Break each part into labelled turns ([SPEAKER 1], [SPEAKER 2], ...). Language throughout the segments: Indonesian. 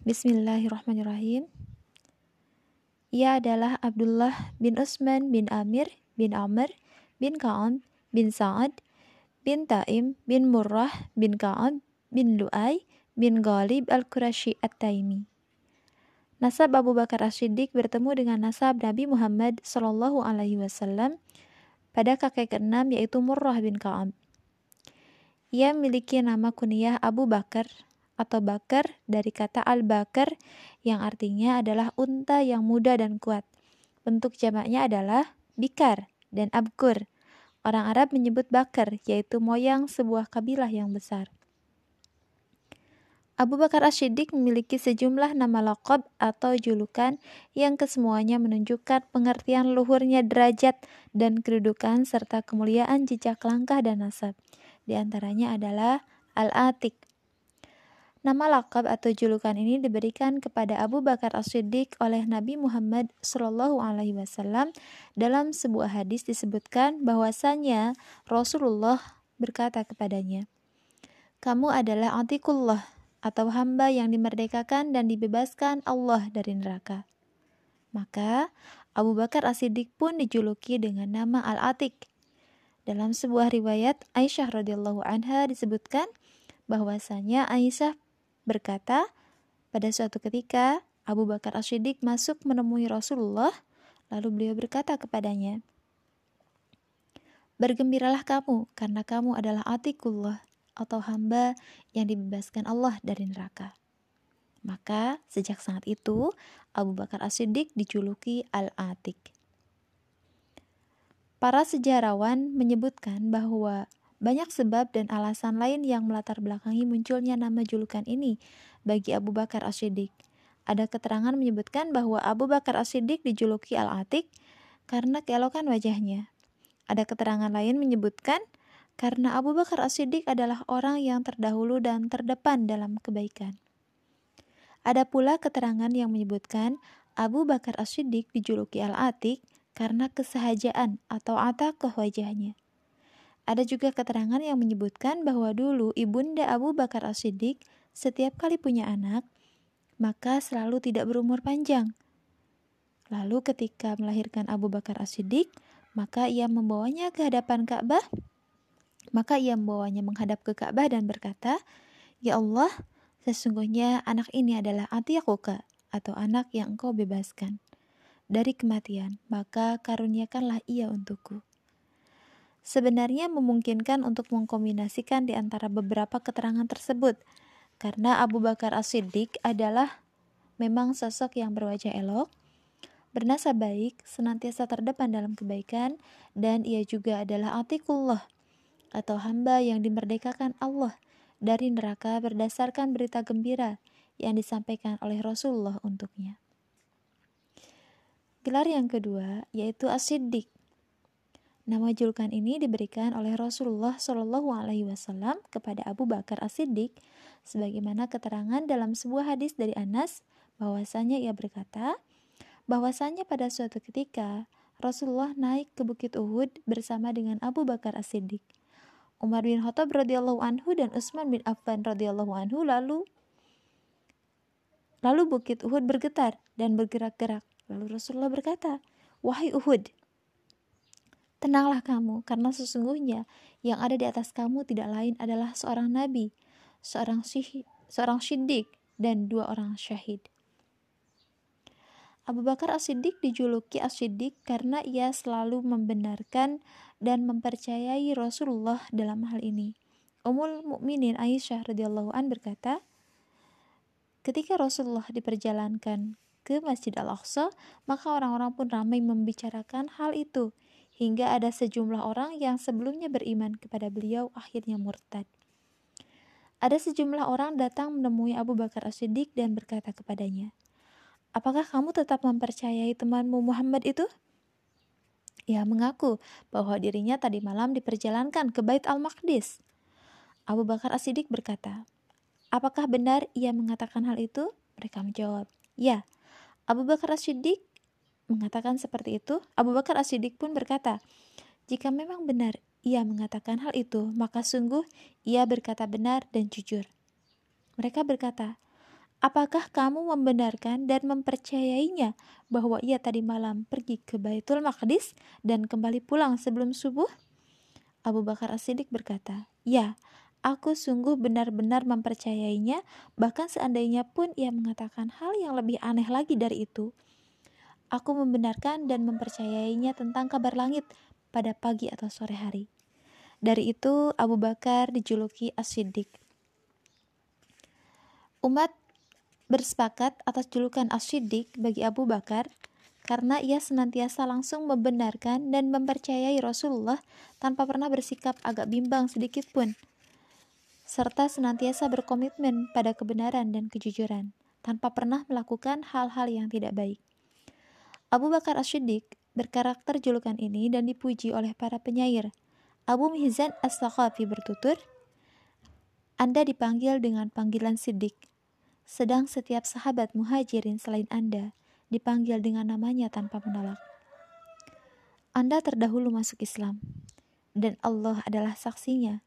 [SPEAKER 1] Bismillahirrahmanirrahim. Ia adalah Abdullah bin Utsman bin Amir bin Amr bin Ka'ab bin Sa'ad bin Taim bin Murrah bin Ka'ab bin Lu'ay bin Ghalib al-Qurashi at-Taimi. Nasab Abu Bakar As-Siddiq bertemu dengan nasab Nabi Muhammad Shallallahu Alaihi Wasallam pada kakek keenam yaitu Murrah bin Ka'ab. Ia memiliki nama kunyah Abu Bakar atau Bakar dari kata Al-Bakar yang artinya adalah unta yang muda dan kuat. Bentuk jamaknya adalah Bikar dan Abkur. Orang Arab menyebut Bakar, yaitu moyang sebuah kabilah yang besar. Abu Bakar As-Siddiq memiliki sejumlah nama lakab atau julukan yang kesemuanya menunjukkan pengertian luhurnya derajat dan kedudukan serta kemuliaan jejak langkah dan nasab. Di antaranya adalah Al-Atik. Nama lakab atau julukan ini diberikan kepada Abu Bakar As-Siddiq oleh Nabi Muhammad Shallallahu Alaihi Wasallam dalam sebuah hadis disebutkan bahwasanya Rasulullah berkata kepadanya, "Kamu adalah Atikullah, atau hamba yang dimerdekakan dan dibebaskan Allah dari neraka. Maka Abu Bakar As-Siddiq pun dijuluki dengan nama Al-Atik. Dalam sebuah riwayat Aisyah radhiyallahu anha disebutkan bahwasanya Aisyah berkata pada suatu ketika Abu Bakar As-Siddiq masuk menemui Rasulullah lalu beliau berkata kepadanya Bergembiralah kamu karena kamu adalah atikullah atau hamba yang dibebaskan Allah dari neraka. Maka sejak saat itu Abu Bakar As-Siddiq dijuluki Al-Atik. Para sejarawan menyebutkan bahwa banyak sebab dan alasan lain yang melatar belakangi munculnya nama julukan ini bagi Abu Bakar As-Siddiq. Ada keterangan menyebutkan bahwa Abu Bakar As-Siddiq dijuluki Al-Atik karena keelokan wajahnya. Ada keterangan lain menyebutkan karena Abu Bakar As-Siddiq adalah orang yang terdahulu dan terdepan dalam kebaikan. Ada pula keterangan yang menyebutkan Abu Bakar As-Siddiq dijuluki Al-Atik karena kesehajaan atau atakoh wajahnya. Ada juga keterangan yang menyebutkan bahwa dulu ibunda Abu Bakar As-Siddiq setiap kali punya anak, maka selalu tidak berumur panjang. Lalu ketika melahirkan Abu Bakar As-Siddiq, maka ia membawanya ke hadapan Ka'bah maka ia membawanya menghadap ke Ka'bah dan berkata, Ya Allah, sesungguhnya anak ini adalah atiyakuka atau anak yang engkau bebaskan dari kematian, maka karuniakanlah ia untukku. Sebenarnya memungkinkan untuk mengkombinasikan di antara beberapa keterangan tersebut, karena Abu Bakar As-Siddiq adalah memang sosok yang berwajah elok, bernasab baik, senantiasa terdepan dalam kebaikan, dan ia juga adalah atikullah, atau hamba yang dimerdekakan Allah dari neraka berdasarkan berita gembira yang disampaikan oleh Rasulullah untuknya. Gelar yang kedua yaitu As-Siddiq. Nama julukan ini diberikan oleh Rasulullah Shallallahu Alaihi Wasallam kepada Abu Bakar As-Siddiq, sebagaimana keterangan dalam sebuah hadis dari Anas bahwasanya ia berkata, bahwasanya pada suatu ketika Rasulullah naik ke Bukit Uhud bersama dengan Abu Bakar As-Siddiq. Umar bin Khattab radhiyallahu anhu dan Utsman bin Affan radhiyallahu anhu lalu lalu bukit Uhud bergetar dan bergerak-gerak. Lalu Rasulullah berkata, "Wahai Uhud, tenanglah kamu karena sesungguhnya yang ada di atas kamu tidak lain adalah seorang nabi, seorang syih, seorang siddiq dan dua orang syahid." Abu Bakar As-Siddiq dijuluki As-Siddiq karena ia selalu membenarkan dan mempercayai Rasulullah dalam hal ini. Ummul Mukminin Aisyah radhiyallahu an berkata, ketika Rasulullah diperjalankan ke Masjid Al-Aqsa, maka orang-orang pun ramai membicarakan hal itu hingga ada sejumlah orang yang sebelumnya beriman kepada beliau akhirnya murtad. Ada sejumlah orang datang menemui Abu Bakar As-Siddiq dan berkata kepadanya, Apakah kamu tetap mempercayai temanmu Muhammad itu? Ia mengaku bahwa dirinya tadi malam diperjalankan ke Bait Al-Maqdis. Abu Bakar As-Siddiq berkata, Apakah benar ia mengatakan hal itu? Mereka menjawab, Ya. Abu Bakar As-Siddiq mengatakan seperti itu. Abu Bakar As-Siddiq pun berkata, Jika memang benar ia mengatakan hal itu, maka sungguh ia berkata benar dan jujur. Mereka berkata, Apakah kamu membenarkan dan mempercayainya bahwa ia tadi malam pergi ke Baitul Maqdis dan kembali pulang sebelum subuh? Abu Bakar As-Siddiq berkata, "Ya, aku sungguh benar-benar mempercayainya, bahkan seandainya pun ia mengatakan hal yang lebih aneh lagi dari itu. Aku membenarkan dan mempercayainya tentang kabar langit pada pagi atau sore hari." Dari itu, Abu Bakar dijuluki As-Siddiq. Umat bersepakat atas julukan As-Siddiq bagi Abu Bakar karena ia senantiasa langsung membenarkan dan mempercayai Rasulullah tanpa pernah bersikap agak bimbang sedikit pun, serta senantiasa berkomitmen pada kebenaran dan kejujuran, tanpa pernah melakukan hal-hal yang tidak baik. Abu Bakar As-Siddiq berkarakter julukan ini dan dipuji oleh para penyair. Abu Mihzan As-Saqafi bertutur, Anda dipanggil dengan panggilan Siddiq, sedang setiap sahabat muhajirin selain Anda dipanggil dengan namanya tanpa menolak. Anda terdahulu masuk Islam, dan Allah adalah saksinya.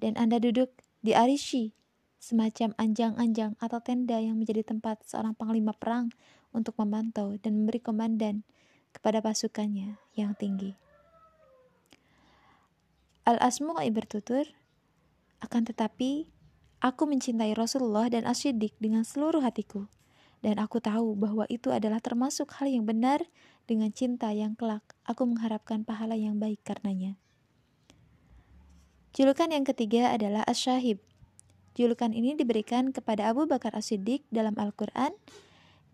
[SPEAKER 1] Dan Anda duduk di Arishi, semacam anjang-anjang atau tenda yang menjadi tempat seorang panglima perang untuk memantau dan memberi komandan kepada pasukannya yang tinggi. Al-Asmu'i bertutur, akan tetapi Aku mencintai Rasulullah dan Asyidik dengan seluruh hatiku. Dan aku tahu bahwa itu adalah termasuk hal yang benar dengan cinta yang kelak aku mengharapkan pahala yang baik karenanya. Julukan yang ketiga adalah Asyahib. Julukan ini diberikan kepada Abu Bakar As-Siddiq dalam Al-Quran.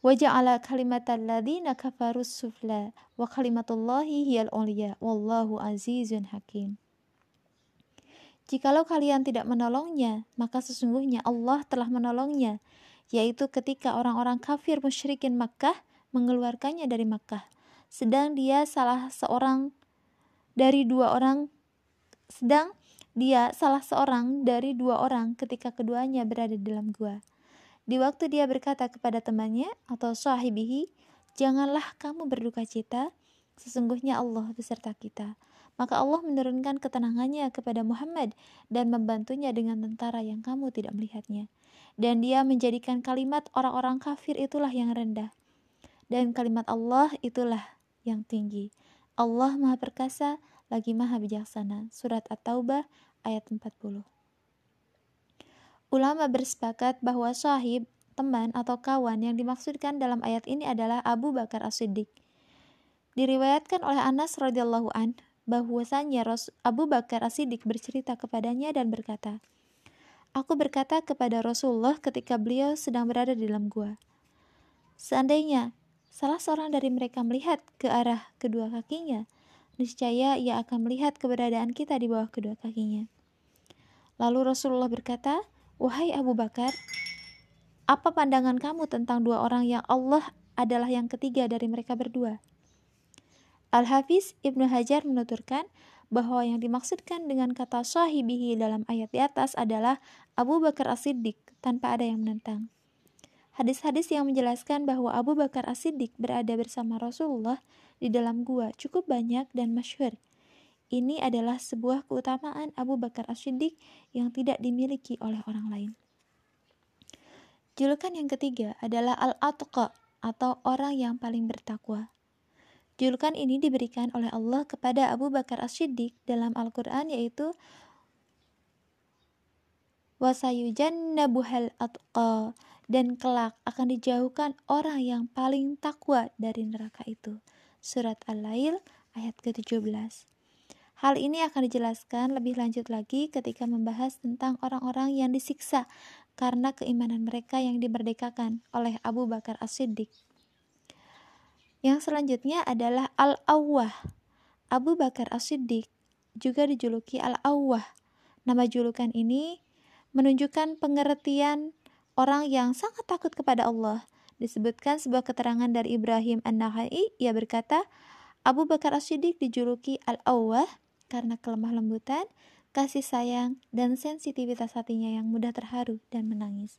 [SPEAKER 1] wa ja'ala kalimatal ladina kafaru sufla wa kalimatullahi hiyal uliya wallahu azizun hakim. Jikalau kalian tidak menolongnya, maka sesungguhnya Allah telah menolongnya, yaitu ketika orang-orang kafir musyrikin Makkah mengeluarkannya dari Makkah. Sedang dia salah seorang dari dua orang sedang dia salah seorang dari dua orang ketika keduanya berada dalam gua. Di waktu dia berkata kepada temannya atau sahibihi, "Janganlah kamu berduka cita, sesungguhnya Allah beserta kita." Maka Allah menurunkan ketenangannya kepada Muhammad dan membantunya dengan tentara yang kamu tidak melihatnya. Dan dia menjadikan kalimat orang-orang kafir itulah yang rendah dan kalimat Allah itulah yang tinggi. Allah Maha Perkasa lagi Maha Bijaksana. Surat At-Taubah ayat 40. Ulama bersepakat bahwa sahib, teman atau kawan yang dimaksudkan dalam ayat ini adalah Abu Bakar As-Siddiq. Diriwayatkan oleh Anas radhiyallahu an bahwasanya Abu Bakar As-Siddiq bercerita kepadanya dan berkata, Aku berkata kepada Rasulullah ketika beliau sedang berada di dalam gua, Seandainya salah seorang dari mereka melihat ke arah kedua kakinya, niscaya ia akan melihat keberadaan kita di bawah kedua kakinya. Lalu Rasulullah berkata, "Wahai Abu Bakar, apa pandangan kamu tentang dua orang yang Allah adalah yang ketiga dari mereka berdua?" Al-Hafiz Ibnu Hajar menuturkan bahwa yang dimaksudkan dengan kata sahibihi dalam ayat di atas adalah Abu Bakar As-Siddiq tanpa ada yang menentang. Hadis-hadis yang menjelaskan bahwa Abu Bakar As-Siddiq berada bersama Rasulullah di dalam gua cukup banyak dan masyhur. Ini adalah sebuah keutamaan Abu Bakar As-Siddiq yang tidak dimiliki oleh orang lain. Julukan yang ketiga adalah Al-Atqa atau orang yang paling bertakwa. Julukan ini diberikan oleh Allah kepada Abu Bakar As-Siddiq dalam Al-Quran yaitu wasayujannabuhal atqa dan kelak akan dijauhkan orang yang paling takwa dari neraka itu. Surat Al-Lail ayat ke-17. Hal ini akan dijelaskan lebih lanjut lagi ketika membahas tentang orang-orang yang disiksa karena keimanan mereka yang dimerdekakan oleh Abu Bakar As-Siddiq. Yang selanjutnya adalah Al-Awwah. Abu Bakar As-Siddiq juga dijuluki Al-Awwah. Nama julukan ini menunjukkan pengertian orang yang sangat takut kepada Allah. Disebutkan sebuah keterangan dari Ibrahim An-Nakhai, ia berkata, Abu Bakar As-Siddiq dijuluki Al-Awwah karena kelemah lembutan, kasih sayang, dan sensitivitas hatinya yang mudah terharu dan menangis.